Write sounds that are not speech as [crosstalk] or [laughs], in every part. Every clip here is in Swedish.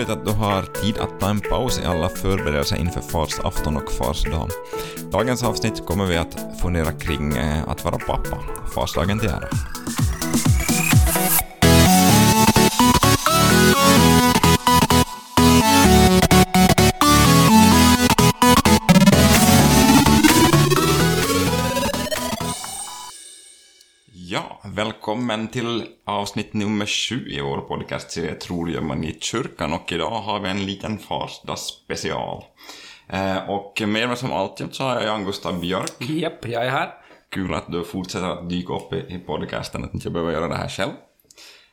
roligt att du har tid att ta en paus i alla förberedelser inför farsafton och farsdagen. Dagens avsnitt kommer vi att fundera kring eh, att vara pappa, farsdagen till ära. Välkommen till avsnitt nummer sju i vår podcastserie Tror gör man i kyrkan och idag har vi en liten farsdagsspecial. Eh, och med mig som alltid så har jag Jan Gustav Björk. Japp, jag är här. Kul att du fortsätter att dyka upp i, i podcasten, att inte jag behöver göra det här själv.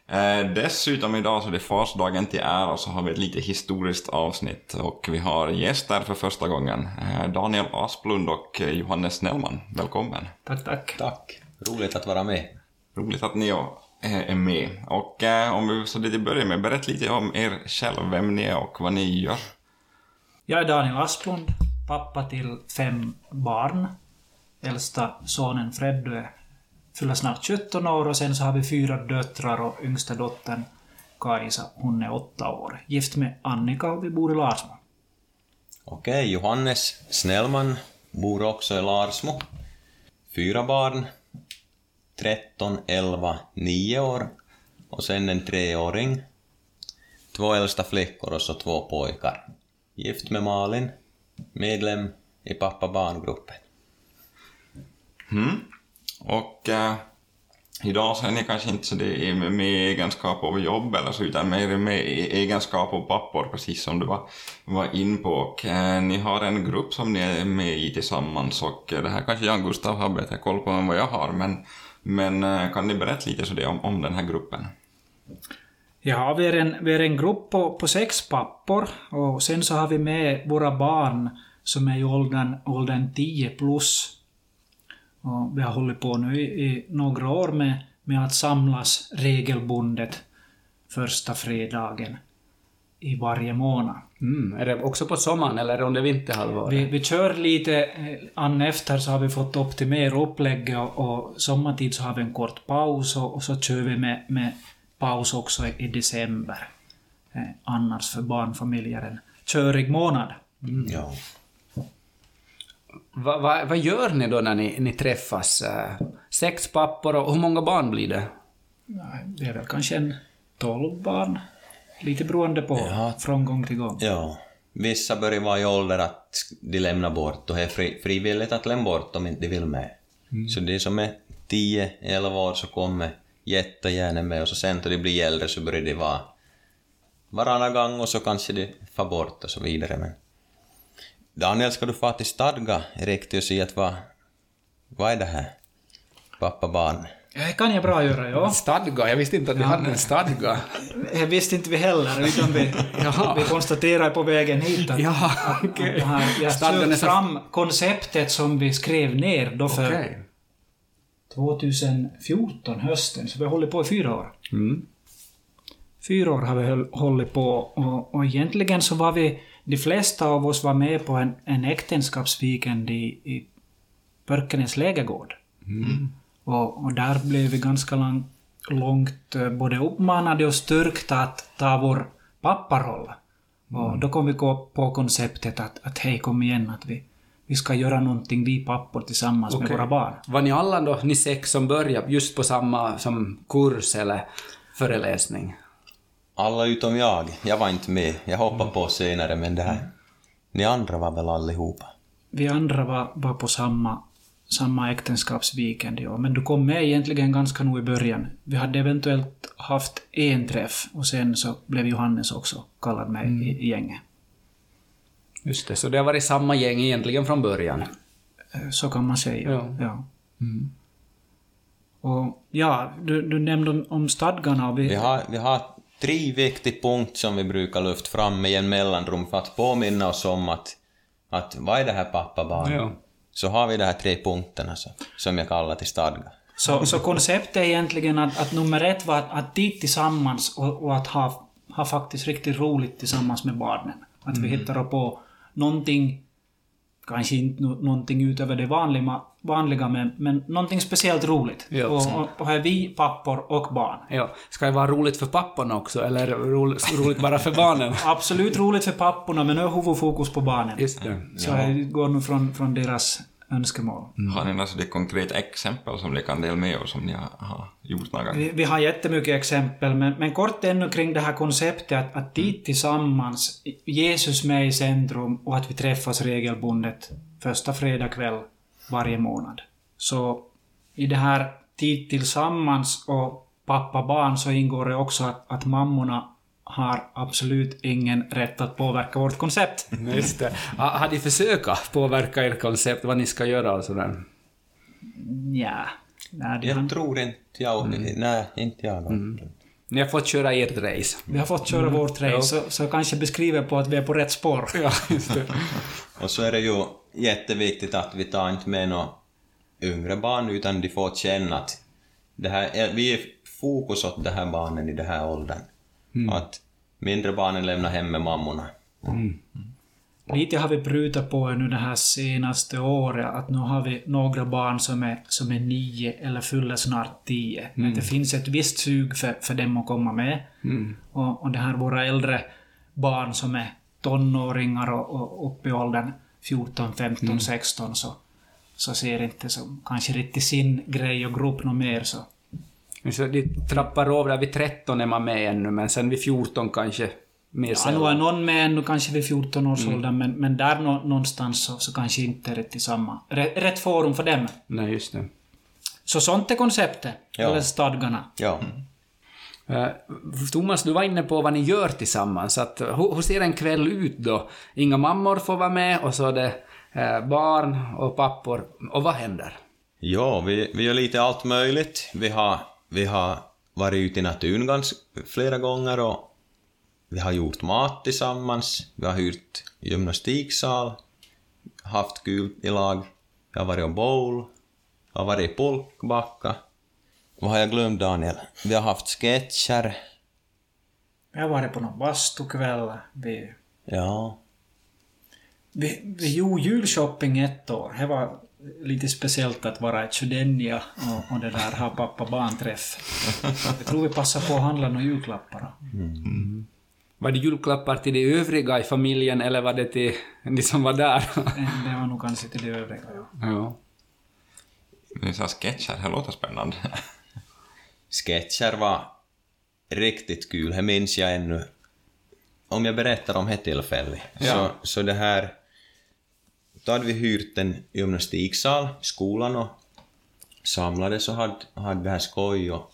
Eh, dessutom idag så är det farsdagen till ära så har vi ett lite historiskt avsnitt och vi har gäster för första gången. Eh, Daniel Asplund och eh, Johannes Snellman. Välkommen. Tack, tack. Tack. Roligt att vara med. Roligt att ni är med. Och eh, om vi så lite börjar med, berätta lite om er själv, vem ni är och vad ni gör. Jag är Daniel Asplund, pappa till fem barn. Äldsta sonen Freddy fyller snart 17 år och sen så har vi fyra döttrar och yngsta dottern Kajsa, hon är åtta år. Gift med Annika och vi bor i Larsmo. Okej, Johannes Snellman bor också i Larsmo. Fyra barn. 13, 11, 9 år. Och sen en treåring. Två äldsta flickor och så två pojkar. Gift med Malin. Medlem i pappa-barngruppen. Mm. Och äh, idag så är ni kanske inte så det med, med egenskap av jobb eller så, utan mer med e-, egenskap av pappor, precis som du var, var in på. Och äh, ni har en grupp som ni är med i tillsammans och äh, det här kanske Jan Gustav har bättre koll på än vad jag har, men, men eh, kan ni berätta lite så det om, om den här gruppen? Ja, vi är en, vi är en grupp på, på sex pappor och sen så har vi med våra barn som är i åldern, åldern 10 plus. Och vi har hållit på nu i, i några år med, med att samlas regelbundet första fredagen i varje månad. Mm. Är det också på sommaren eller under vinterhalvåret? Vi, vi kör lite eh, an efter så har vi fått optimera upplägget och, och sommartid så har vi en kort paus och, och så kör vi med, med paus också i, i december. Eh, annars för barnfamiljer en körig månad. Ja. Va, va, vad gör ni då när ni, ni träffas? Eh, Sex pappor och hur många barn blir det? Det är väl kanske en 12 barn. Lite beroende på Ja. från gång till gång. ja. Vissa börjar vara i ålder att de lämnar bort och det är fri, frivilligt att lämna bort om inte de vill med. Så de som är 10-11 år så kommer jättegärna med och så sen när de blir äldre så börjar de vara varannan gång och så kanske de far bort och så vidare. Men Daniel, ska du få till stadga riktigt och säga att vad, vad är det här? Pappa barn. Det kan jag bra göra, ja. Stadga? Jag visste inte att ni hade en stadga. [laughs] Det visste inte vi heller, utan vi, Jaha. [laughs] vi konstaterade på vägen hit att, Ja, att, okej. att jag sökte så- fram konceptet som vi skrev ner då för Okej. 2014, hösten, så vi har hållit på i fyra år. Mm. Fyra år har vi hållit på och, och egentligen så var vi, de flesta av oss var med på en, en äktenskapsweekend i, i Pörkenäs lägergård. Och, och där blev vi ganska lang, långt eh, både uppmanade och styrkta att ta vår papparoll. Och då kom vi gå på konceptet att, att hej kom igen att vi, vi ska göra någonting vi pappor tillsammans med Okej. våra barn. Var ni alla då, ni sex som började, just på samma som kurs eller föreläsning? Alla utom jag. Jag var inte med. Jag hoppade på senare, men det här... Ni andra var väl allihopa? Vi andra var, var på samma, samma äktenskapsweekend, ja. Men du kom med egentligen ganska nog i början. Vi hade eventuellt haft en träff och sen så blev Johannes också kallad med i, i gänget. Just det, så det har varit samma gäng egentligen från början. Eh, Så kan man säga. Ja. Ja. Och ja, du, du nämnde om, om stadgarna vi... Vi har, vi har tre viktiga punkter som vi brukar lyfta fram med en mellanrum för att påminna oss om att, att vad är det här pappa barn? Ja. Så har vi de här tre punkterna så, som jag kallar till stadga. Så, så konceptet är egentligen att, att nummer ett var att, att dit tillsammans och, och att ha, ha faktiskt riktigt roligt tillsammans med barnen. Att vi hittar på någonting, kanske inte någonting utöver det vanliga, vanliga men, men någonting speciellt roligt. Ja. Och, och, och här är vi pappor och barn. Ja. Ska det vara roligt för papporna också, eller roligt, roligt bara för barnen? [laughs] Absolut roligt för papporna men nu är huvudfokus på barnen. Just det. Så jag går nu från, från deras önskemål. Har ni några sådär konkreta exempel som ni kan dela med oss som ni har, har gjort några gånger? Vi, vi har jättemycket exempel, men, men kort ännu kring det här konceptet att, att dit tillsammans, Jesus med i centrum och att vi träffas regelbundet första fredag kväll varje månad. Så i det här tid tillsammans och pappa-barn så ingår det också att, att mammorna har absolut ingen rätt att påverka vårt koncept. [laughs] Just det. Ha- Har de försökt påverka ert koncept, vad ni ska göra och sådär? Ja, nej, det Jag tror inte jag... Nej, inte jag. Ni har fått köra ert race. vi har fått köra vårt race, så, så kanske beskriver på att vi är på rätt spår. Ja, just det. Och så är det ju jätteviktigt att vi tar inte med några yngre barn utan de får känna att det här är, vi är fokus åt de här barnen i den här åldern. Att mindre barnen lämnar hem med mammorna. Lite har vi prutat på nu det här senaste året, att nu har vi några barn som är, som är nio eller fyller snart tio. Men det finns ett visst sug för, för dem att komma med. Och, och det här våra äldre barn som är tonåringar och, och upp i åldern 14, 15, 16 så, så ser inte som kanske riktigt sin grej och grupp något mer så. Så de trappar av där vid 13 är man med ännu, men sen vid 14 kanske mer Ja, nu är någon med ännu kanske vid 14 års ålder, men, men där nå, någonstans så, så kanske inte riktigt samma. Rätt, rätt forum för dem. Nej, just det. Så sånt är konceptet, Ja. eller stadgarna. Ja. Eh, Eh, Thomas, du var inne på vad ni gör tillsammans. Att, hur, ser en kväll ut då? Inga mammor får vara med och så är det eh, barn och pappor. Och vad händer? Ja, vi, vi gör lite allt möjligt. Vi har, vi har varit ute i naturen ganska flera gånger och vi har gjort mat tillsammans. Vi har hyrt gymnastiksal, haft kul i lag. Vi har varit och bowl, har varit i pulkbacka. Vad har jag glömt, Daniel? Vi har haft sketcher. Vi har varit på någon bastukväll. Vi, Ja. vi, vi gjorde julshopping ett år. Det var lite speciellt att vara i Tjudenja och, och det där ha pappa-barn-träff. Jag tror vi passar på att handla några julklappar. Var det julklappar till de övriga i familjen eller var det till de som var där? Det var nog kanske till det övriga. Ja. ja. Ni sa sketcher, det låter spännande. Sketcher var riktigt kul, det minns jag ännu. Om jag berättar om det tillfället. Så, så det här... Då hade vi hyrt en gymnastiksal skolan och samlades och hade, hade det här skoj och,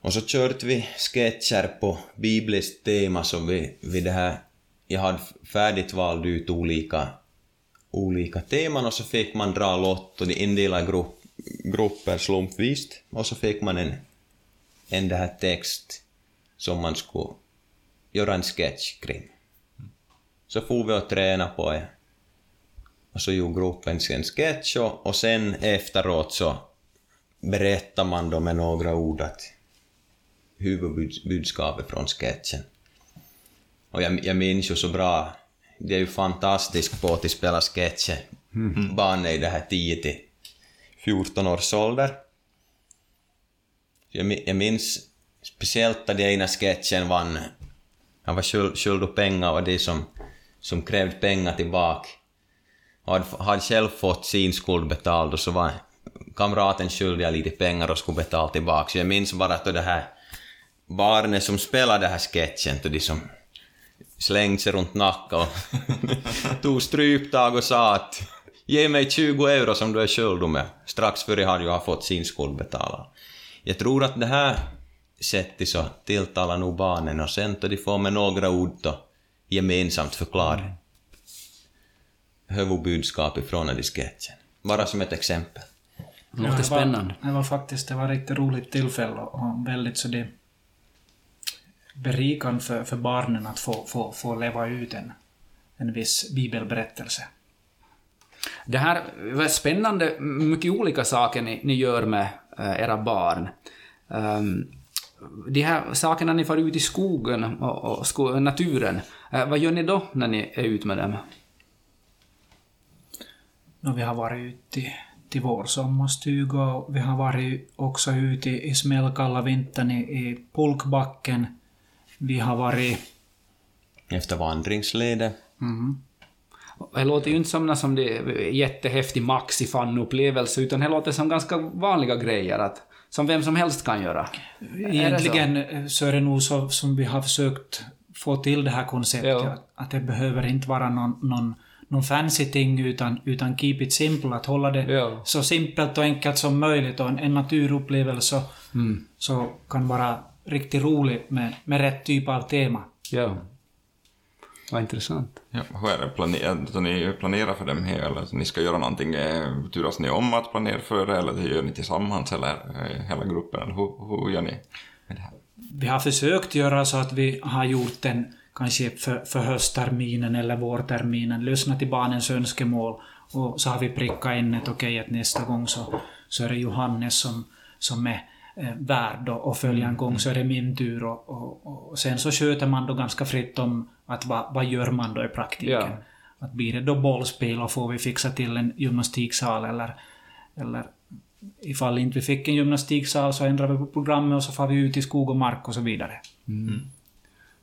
och så körde vi sketcher på bibliskt tema som vi, vi det här... Jag hade färdigt valt ut olika, olika teman och så fick man dra lott och de indelade grupp, grupper slumpvis och så fick man en, en det här text som man skulle göra en sketch kring. Så for vi och tränade på det. Och så gjorde gruppen en sketch och, och sen efteråt så berättar man då med några ord att huvudbudskapet från sketchen. Och jag, jag minns ju så bra, det är ju fantastiskt på att spela sketcher. Barn är i det här 10 till 14 års ålder. Jag, jag minns speciellt att den ena sketchen vann. Han var skuld, skuld pengar och det som, som krävde pengar tillbaka. Han hade, hade själv fått sin skuld betald och så var kamraten skyldig lite pengar och skulle betala tillbaka. Så jag minns bara att det här barnet som spelade den här sketchen, då de som slängde sig runt nacken och [laughs] tog stryptag och sa att ge mig 20 euro som du är skyldig med. Strax före hade jag fått sin skuld betalad. Jag tror att det här sättet så tilltalar nog barnen och sen då de får med några ord då gemensamt förklara huvudbudskapet från den sketchen. Bara som ett exempel. Det låter det spännande. Var, det var faktiskt det var ett riktigt roligt tillfälle och väldigt så det berikande för, för barnen att få, få, få leva ut en, en viss bibelberättelse. Det här var spännande, mycket olika saker ni, ni gör med eh, era barn. Um, de här sakerna ni får ut i skogen och, och sko naturen, eh, vad gör ni då när ni är ute med dem? Och vi har varit ute till, till vår sommarstuga och vi har varit också ute i, i smällkalla vintern i, i pulkbacken. Vi har varit... Efter vandringsleder. Mm, Det låter ju inte som som det är jättehäftig maxi-fan-upplevelse, utan det låter som ganska vanliga grejer, att, som vem som helst kan göra. Egentligen eh, så är det nog så som vi har försökt få till det här konceptet. Att, att det behöver inte vara någon, någon, någon fancy ting utan, utan keep it simple. Att hålla det Ja. så simpelt och enkelt som möjligt och en, en naturupplevelse så, Mm. så kan vara riktigt rolig med, med rätt typ av tema. Ja. Vad intressant. Ja, hur är det planerat? Så ni planerar för dem här eller så ni ska göra någonting? eh, Turas ni om att planera för det eller gör ni tillsammans eller eh, hela gruppen? Eller hur, hur gör ni med det här? Vi har försökt göra så att vi har gjort en kanske för, för höstterminen eller vårterminen, lyssnat till barnens önskemål och så har vi prickat in ett okej att nästa gång så, så är det Johannes som, som är eh, värd och, och följande gång så är det min tur och, och, och sen så sköter man då ganska fritt om att vad, vad gör man då i praktiken. Ja. Att blir det då bollspel och får vi fixa till en gymnastiksal eller, eller ifall inte vi fick en gymnastiksal så ändrar vi på programmet och så får vi ut i skog och mark och så vidare.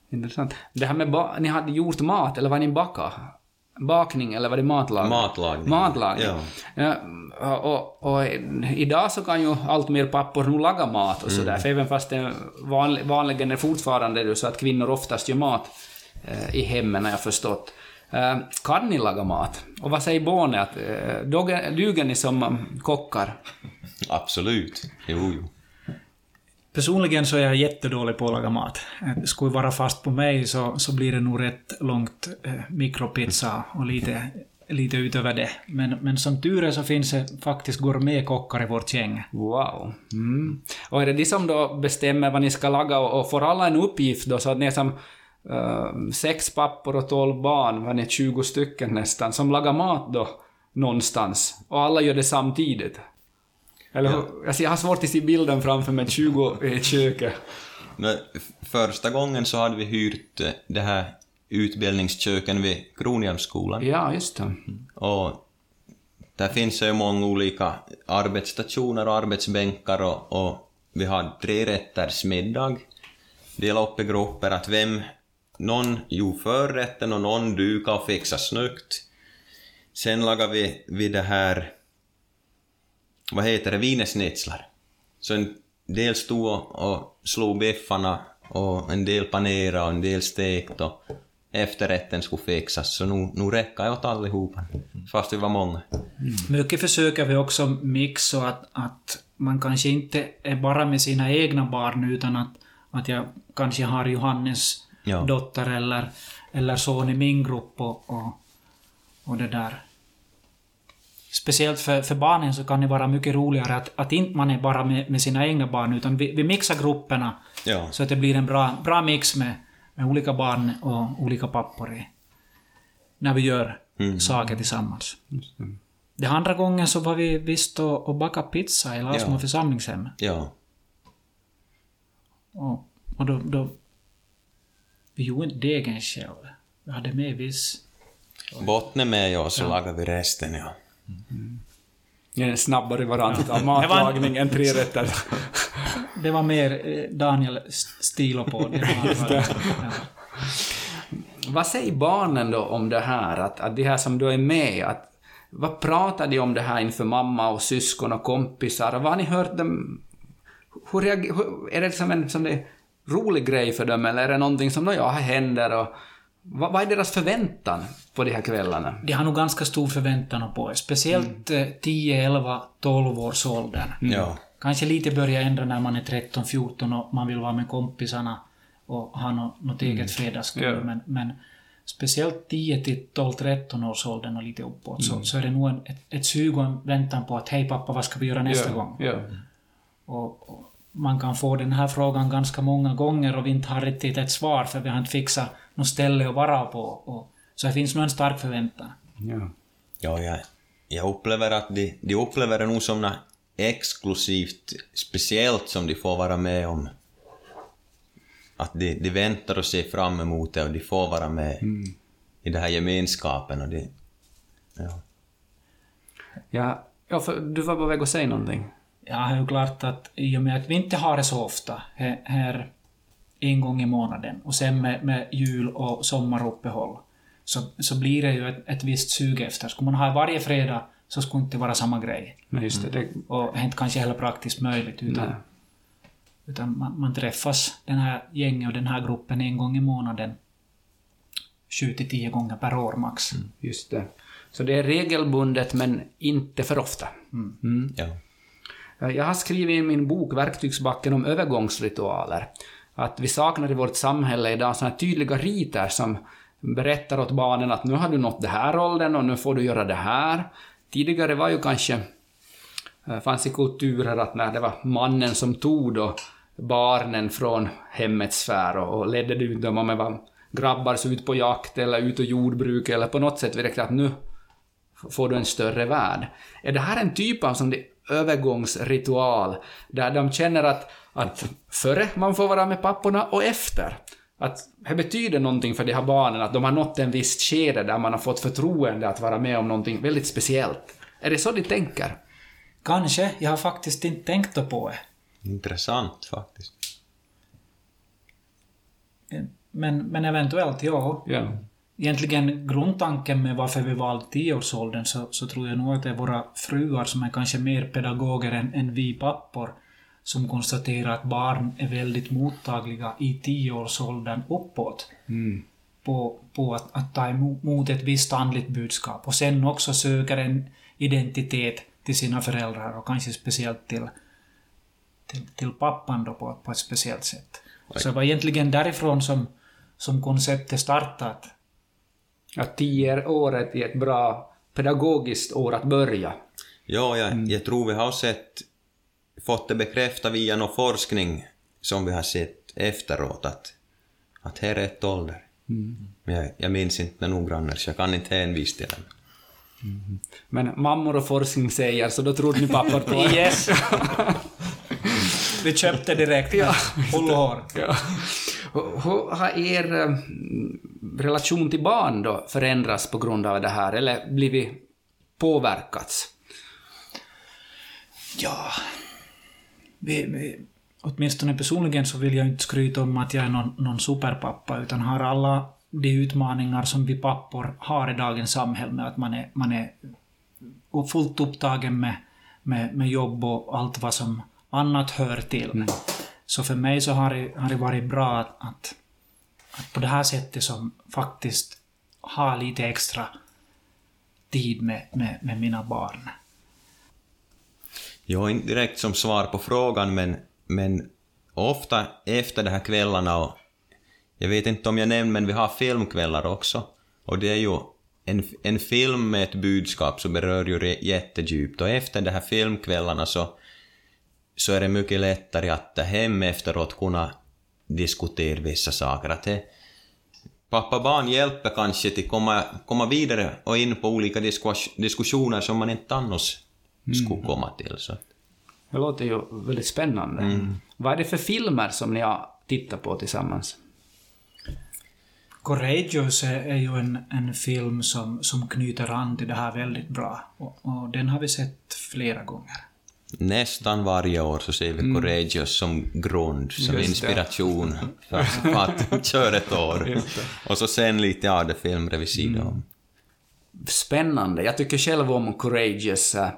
Intressant. Det här med ni hade gjort mat, eller var ni baka? Bakning, eller var det matlagning? Matlagning. Matlagning. Ja. Ja, och, och, och idag så kan ju allt mer pappor nog laga mat och sådär, för även fast det vanlig, vanligen är fortfarande det så att kvinnor oftast gör mat eh, i hemmen, har jag förstått. Eh, kan ni laga mat? Och vad säger Borne? Att, eh, duger, ni som kockar? Absolut. Jo, jo. Personligen så är jag jättedålig på att laga mat. Eh, Skulle vara fast på mig så, så blir det nog rätt långt eh, mikropizza och lite, lite utöver det. Men, men som tur är så finns det faktiskt gourmetkockar i vårt gäng. Wow. Mm. Och är det de som då bestämmer vad ni ska laga och, och får alla en uppgift då så att ni är som eh, sex pappor och tolv barn, vad är 20 stycken nästan, som lagar mat då någonstans och alla gör det samtidigt? Eller hur? Alltså, jag har svårt att se bilden framför mig, 20 i köket. Men första gången så hade vi hyrt eh, det här utbildningsköken vid Kronhjälmsskolan. Ja, just det. Och där finns ju många olika arbetsstationer och arbetsbänkar och, och vi har tre rätters middag. Dela upp i grupper att vem, någon gjorde förrätten och någon dukade och fixade snyggt. Sen lagade vi, vi det här, vad heter det, wienerschnitzlar. Så en del stod och, slog biffarna och en del panerade och en del stekt och efterrätten skulle fixas. Så nu, nu räcker det åt allihopa, fast vi var många. Mycket försöker vi också mixa att, att man kanske inte är bara med sina egna barn utan att, att jag kanske har Johannes Ja. dotter eller, eller son i min grupp och, och, och det där. Speciellt för, för barnen så kan det vara mycket roligare att, att inte man är bara med, med sina egna barn utan vi, vi mixar grupperna Ja. så att det blir en bra, bra mix med, med olika barn och olika pappor i, när vi gör saker tillsammans. Den andra gången så var vi visst och, och bakade pizza i Lasmo Ja. församlingshem. Ja. Och, och då, då... Vi gjorde inte degen själv. Vi hade med viss... Botten med ja, så lagade vi resten, ja. En snabbare variant av matlagning än tre rätter. Det var mer eh, Daniel stil på [laughs] det. Ja. Vad säger barnen då om det här, att, att de här som du är med, att, vad pratar de om det här inför mamma och syskon och kompisar? Vad har ni hört dem... Hur reager, hur, är det liksom en som det är rolig grej för dem, eller är det någonting som, ja, här händer och... Vad, vad är deras förväntan på de här kvällarna? De har nog ganska stor förväntan på er. Speciellt eh, 10, 11, 12 års åldern. Ja. Kanske lite börjar ändra när man är 13, 14 och man vill vara med kompisarna och ha något, något eget fredagsskål. Ja. Men, men speciellt 10 till 12, 13 års åldern och lite uppåt så, så är det nog en, ett, ett sug och en väntan på att hej pappa, vad ska vi göra nästa ja, gång? Ja. Och, och man kan få den här frågan ganska många gånger och vi inte har riktigt ett svar för vi har inte fixat något ställe att vara på. Och, så det finns nog en stark förväntan. ja. Ja, jag, jag upplever att de, de upplever det nog som något exklusivt, speciellt som de får vara med om. Att de, de väntar och ser fram emot det och de får vara med i den här gemenskapen och de... Ja. Ja, ja för du var på väg att säga någonting. Ja, det är ju klart att i och med att vi inte har det så ofta, här, här en gång i månaden, och sen med, med jul och sommaruppehåll, så, så blir det ju ett, ett visst sug efter. Skulle man ha varje fredag så skulle det inte vara samma grej. Men just det, det Och det är inte kanske heller praktiskt möjligt, utan, Nej. utan man, man träffas, den här gänget och den här gruppen, en gång i månaden. Sju till tio gånger per år max. Just det. Så det är regelbundet men inte för ofta. Mm. Ja. Eh, jag har skrivit i min bok Verktygsbacken om övergångsritualer att vi saknar i vårt samhälle idag sådana tydliga riter som berättar åt barnen att nu har du nått det här åldern och nu får du göra det här. Tidigare var ju kanske eh, fanns i kulturer att när det var mannen som tog då barnen från hemmets sfär och, och ledde ut dem om det var grabbar så ut på jakt eller ut och jordbruk eller på något sätt direkt att nu får du en större värld. Är det här en typ av som det övergångsritual där de känner att, att före man får vara med papporna och efter? Att det betyder någonting för de här barnen att de har nått en viss skede där man har fått förtroende att vara med om någonting väldigt speciellt. Är det så de tänker? Kanske, jag har faktiskt inte tänkt på det. Intressant faktiskt. Men, men eventuellt, ja. Ja. Egentligen grundtanken med varför vi valde tioårsåldern så, så tror jag nog att det är våra fruar som är kanske mer pedagoger än, än vi pappor som konstaterar att barn är väldigt mottagliga i tioårsåldern uppåt på, på att, att ta emot ett visst andligt budskap och sen också söker en identitet till sina föräldrar och kanske speciellt till, till, till pappan då på, på ett speciellt sätt. Så det var egentligen därifrån som, som konceptet startat. Att tio året är ett bra pedagogiskt år att börja. Ja, jag, jag tror vi har sett, fått det bekräftat via någon forskning som vi har sett efteråt att, att här är rätt ålder. Men jag, jag minns inte det noggrannare så jag kan inte hänvisa till den. Men mammor och forskning säger, så då trodde ni pappor på [laughs] det. Yes! [laughs] Vi köpte direkt. Ja. Hår. Ja. Hur har er eh, relation till barn då förändrats på grund av det här, eller blivit påverkats? Ja... Vi, vi, åtminstone personligen så vill jag inte skryta om att jag är någon, någon superpappa, utan har alla de utmaningar som vi pappor har i dagens samhälle med att man är, man är fullt upptagen med, med, med jobb och allt vad som annat hör till. Så för mig så har det, har det varit bra att, att, att på det här sättet som faktiskt ha lite extra tid med, med, med mina barn. Jag inte direkt som svar på frågan, men, men ofta efter de här kvällarna och jag vet inte om jag nämnde, men vi har filmkvällar också. Och det är ju en, en film med ett budskap som berör ju jättedjupt och efter de här filmkvällarna så, så är det mycket lättare att hem efteråt kunna diskutera vissa saker. Att det, pappa-barn hjälper kanske till att komma, komma vidare och in på olika diskus- diskussioner som man inte annars skulle komma till. Så. Det låter ju väldigt spännande. Vad är det för filmer som ni har tittat på tillsammans? Courageous är, är ju en, en film som, som knyter an till det här väldigt bra. Och, och den har vi sett flera gånger. Nästan varje år så ser vi Courageous som grund, som Just inspiration för, att [laughs] köra ett år. Och så sen lite filmer vid sidan om. Spännande. Jag tycker själv om Courageous. eh,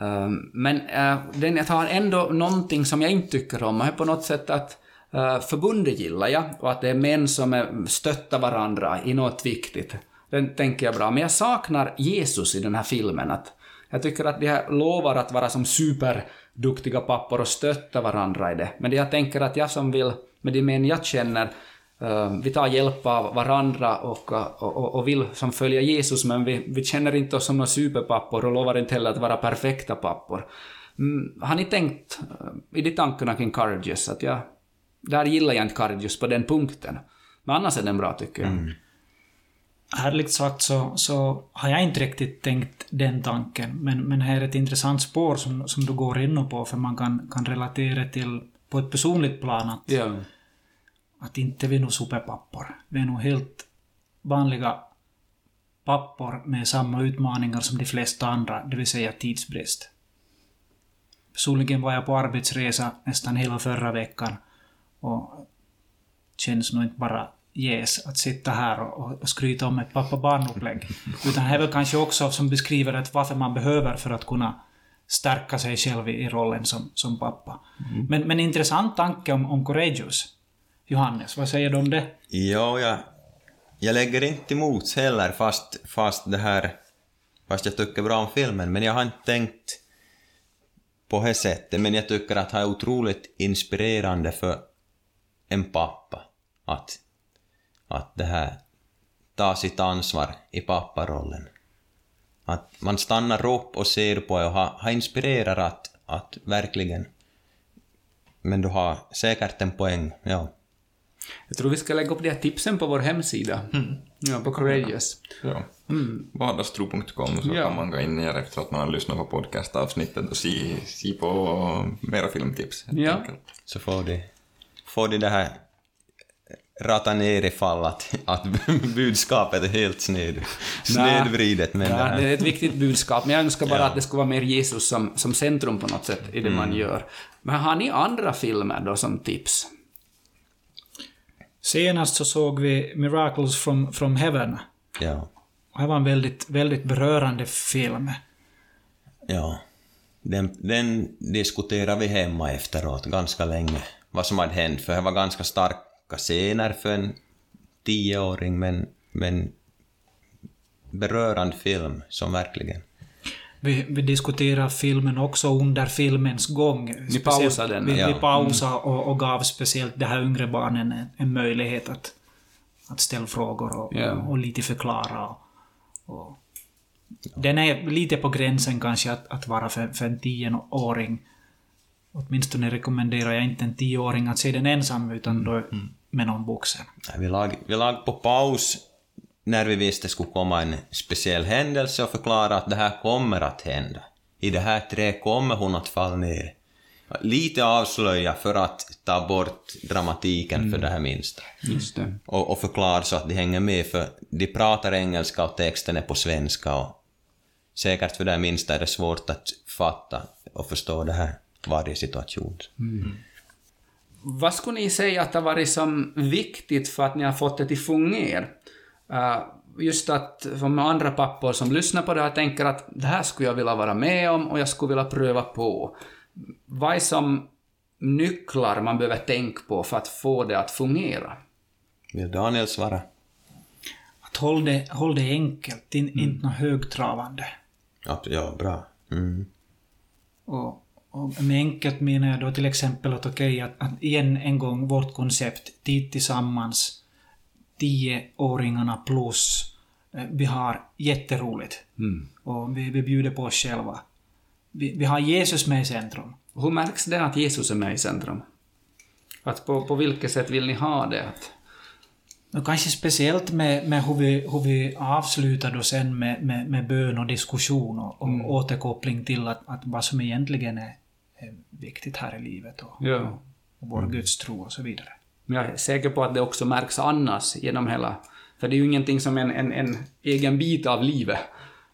ehm, men eh, den jag tar ändå någonting som jag inte tycker om, är på något sätt att uh, förbundet gillar jag, och att det är män som är, stöttar varandra i något viktigt. Den tänker jag bra. Men jag saknar Jesus i den här filmen. Att jag tycker att de här lovar att vara som superduktiga pappor och stötta varandra i det. Men det jag tänker att jag som vill, med de män jag känner, eh, vi tar hjälp av varandra och, och, och, och vill som följa Jesus, men vi, vi känner inte oss som några superpappor och lovar inte heller att vara perfekta pappor. Mm, har ni tänkt eh, i de tankarna kring Courageous att jag, där gillar jag inte Courageous på den punkten. Men annars är den bra tycker jag. Mm. Ärligt sagt så, så har jag inte riktigt tänkt den tanken, men, men här är ett intressant spår som, som du går in på, för man kan, kan relatera till på ett personligt plan att, Ja. att inte vi är nog superpappor. Vi är nog helt vanliga pappor med samma utmaningar som de flesta andra, det vill säga tidsbrist. Personligen var jag på arbetsresa nästan hela förra veckan och känns nog inte bara yes att sitta här och, och skryta om ett pappa-barn-upplägg. Utan det är väl kanske också som beskriver att varför man behöver för att kunna stärka sig själv i, i rollen som, som pappa. Men, men intressant tanke om, om Courageous. Johannes, vad säger du om det? Ja, jag, jag lägger inte emot heller fast, fast det här... Fast jag tycker bra om filmen, men jag har inte tänkt på det sättet. Men jag tycker att det är otroligt inspirerande för en pappa att, att det här ta sitt ansvar i papparollen. Att man stannar upp och ser på det och har, har inspirerat att, att verkligen... Men du har säkert en poäng, ja. Jag tror vi ska lägga upp de här tipsen på vår hemsida. Ja, på Courageous. Ja. Vardagstro.com så Ja. kan man gå in ner efter att man har lyssnat på podcastavsnittet och se, se på mera filmtips. Ja. enkelt. Så får de, får de det här rata ner i fall att, [laughs] att budskapet är helt sned, snedvridet. Men det Ja, det är ett viktigt budskap, men jag önskar bara Ja. att det skulle vara mer Jesus som, som centrum på något sätt i det man gör. Men har ni andra filmer då som tips? Senast så såg vi Miracles from, from Heaven. ja, Och det var en väldigt, väldigt berörande film. ja. Den, den diskuterade vi hemma efteråt ganska länge, vad som hade hänt, för det var ganska starka scener för en tioåring, men, men berörande film som verkligen... Vi, vi diskuterade filmen också under filmens gång. Ni pausade den, Vi, ja. vi pausade och, och gav speciellt de här yngre barnen en, en möjlighet att, att ställa frågor och, Ja. och, och lite förklara. Och, och. Den är lite på gränsen kanske att, att vara för, för en tioåring. Åtminstone rekommenderar jag inte en tioåring att se den ensam, utan då med någon vuxen. Vi lag, vi lag på paus när vi visste det skulle komma en speciell händelse och förklara att det här kommer att hända. I det här trädet kommer hon att falla ner. Lite avslöja för att ta bort dramatiken för det här minsta. Just det. Och, och förklara så att de hänger med, för de pratar engelska och texten är på svenska och säkert för det här minsta är det svårt att fatta och förstå det här varje situation. Vad skulle ni säga att det har varit som viktigt för att ni har fått det till fungera? Uh, just att som andra pappor som lyssnar på det här tänker att det här skulle jag vilja vara med om och jag skulle vilja pröva på. Vad är som nycklar man behöver tänka på för att få det att fungera? Vill Daniel svara? Att håll det, håll det enkelt, in, inte något högtravande. Ja, ja bra. Mm. Och, och med enkelt menar jag då till exempel att okej, att, att igen en gång vårt koncept, tid tillsammans, tioåringarna plus, eh, vi har jätteroligt. Och vi, vi bjuder på oss själva. Vi, vi har Jesus med i centrum. Hur märks det att Jesus är med i centrum? Att på, på vilket sätt vill ni ha det? Att, Och kanske speciellt med, med hur, vi, hur vi avslutar då sen med, med, med bön och diskussion och, och återkoppling till att, att vad som egentligen är, är viktigt här i livet och, ja. och vår gudstro och så vidare. Men jag är säker på att det också märks annars genom hela... För det är ju ingenting som en, en, en egen bit av livet.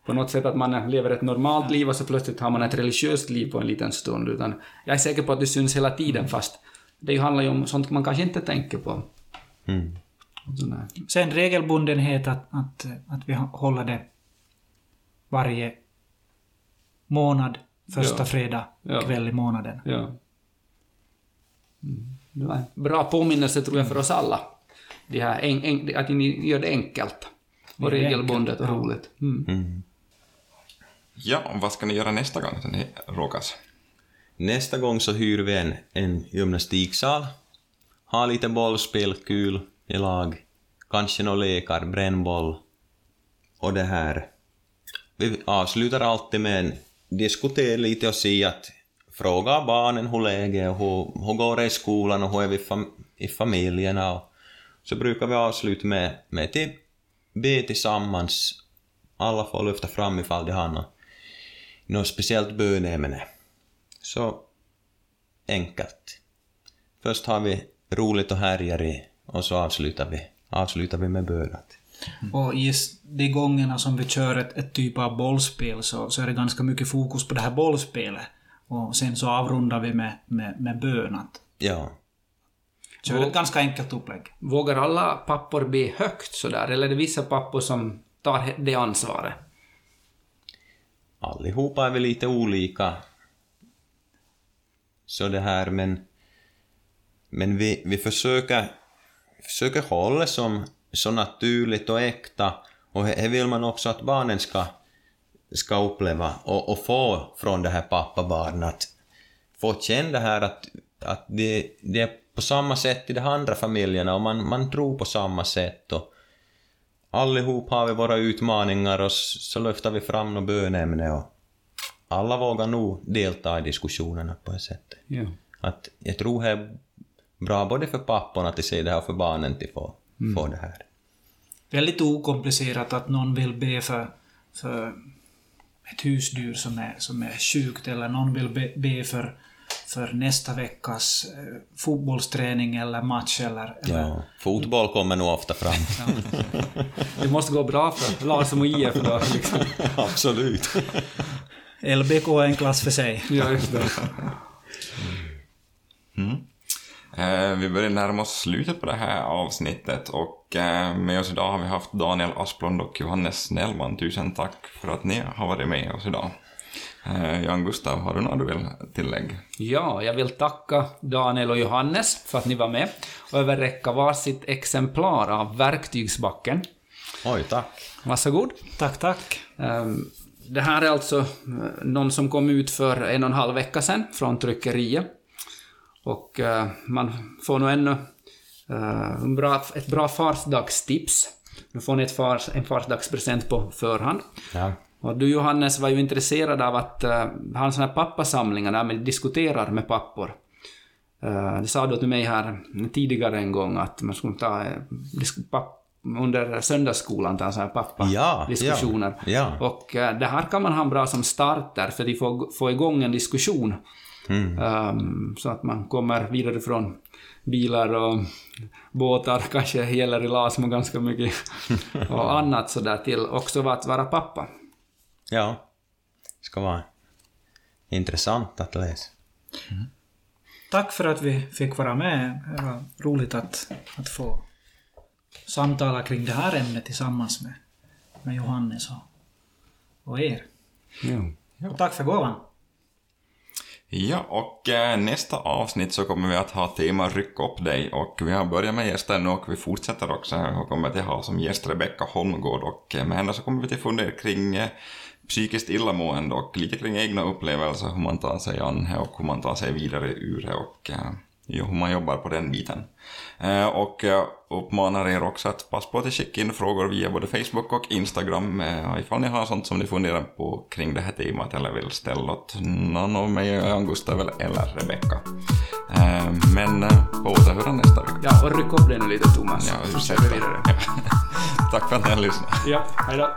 På något sätt att man lever ett normalt liv och så plötsligt har man ett religiöst liv på en liten stund. Utan jag är säker på att det syns hela tiden fast det handlar ju om sånt man kanske inte tänker på. Mm. Sen regelbundenhet att, att, att vi håller det varje månad, första Ja. fredag Ja. kväll i månaden. Ja. Mm. Det var en bra påminnelse tror jag för oss alla. Det här en, en, att ni gör det enkelt. Och Det är regelbundet och roligt. Mm. Mm. Ja, och vad ska ni göra nästa gång ni råkas? Nästa gång så hyr vi en, en gymnastiksal, har lite bollspel, kul i lag, kanske några lekar, brännboll och det här. Vi avslutar alltid med en diskutera lite och se att fråga barnen hur läget är och hur, hur går det i skolan och hur är vi fam, i familjerna och så brukar vi avsluta med, med till be tillsammans. Alla får lyfta fram ifall de har något, något speciellt bönämne. Så enkelt. Först har vi roligt och härjar i och så avslutar vi, avslutar vi med bönat. Och just de gångerna som vi kör ett, ett typ av bollspel så, så är det ganska mycket fokus på det här bollspelet. Och sen så avrundar vi med, med, med bön. Att Ja. kör ett ganska enkelt upplägg. Vågar alla pappor be högt sådär, eller är det vissa pappor som tar det ansvaret? Allihopa är väl lite olika. Så det här, men... Men vi, vi försöker, försöker hålla det som så naturligt och äkta. Och det vill man också att barnen ska, ska uppleva och, och få från det här pappabarnet. Att få känna det här att, att det, det är på samma sätt i de andra familjerna och man, man tror på samma sätt. Och allihop har vi våra utmaningar och så lyfter vi fram något bönämne och alla vågar nog delta i diskussionerna på det sättet. Ja. Att jag tror det är bra både för papporna till sig det här och för barnen till få, få det här. Väldigt okomplicerat att någon vill be för, för ett husdjur som är, som är sjukt eller någon vill be, be för, för nästa veckas eh, fotbollsträning eller match eller... eller Ja. Fotboll kommer nog ofta fram. Det måste gå bra för Lars och IF då. Liksom. [laughs] Absolut. LBK är en klass för sig. Ja, just det. Eh, vi börjar närma oss slutet på det här avsnittet och eh, med oss idag har vi haft Daniel Asplund och Johannes Snellman. Tusen tack för att ni har varit med oss idag. Eh, Jan Gustav, har du något du vill tillägga? Ja, jag vill tacka Daniel och Johannes för att ni var med och överräcka varsitt exemplar av Verktygsbacken. Oj, tack. Varsågod. Tack, tack. Ehm, Det här är alltså eh, någon som kom ut för en och en halv vecka sedan från tryckeriet. Och eh, man får nog ännu eh, en bra, ett bra farsdagstips. Nu får ni ett fars, en farsdagspresent på förhand. Ja. Och du Johannes var ju intresserad av att uh, ha en sån här pappasamlingar där man diskuterar med pappor. Uh, det sa du till mig här tidigare en gång att man skulle ta eh, under söndagsskolan ta en sån här pappa-diskussioner. Ja, ja. Och eh, det här kan man ha bra som start där för att få, få igång en diskussion. Ehm, så att man kommer vidare från bilar och båtar, [laughs] kanske gäller i Lasmo ganska mycket, [laughs] och annat sådär till också att vara pappa. Ja. Det ska vara intressant att läsa. Tack för att vi fick vara med. Det var roligt att, att få samtala kring det här ämnet tillsammans med, med Johannes och, och er. Och tack för gåvan. Ja, och eh, nästa avsnitt så kommer vi att ha tema Ryck upp dig. Och vi har börjat med gäster nu och vi fortsätter också. Och kommer att ha som gäst Rebecka Holmgård. Och eh, med henne så kommer vi till fundera kring eh, psykiskt illamående och lite kring egna upplevelser, hur man tar sig an det och hur man tar sig vidare ur det. Och eh, hur man jobbar på den biten. Eh, och jag uppmanar er också att passa på att skicka in frågor via både Facebook och Instagram eh, ifall ni har sånt som ni funderar på kring det här temat eller vill ställa åt någon av mig, Gustav eller Rebecka. Eh, men på återhörande nästa vecka. Ja, och ryck upp det nu lite Thomas. Ja, så kör vi vidare. [laughs] Tack för att ni har lyssnat. Ja, hejdå.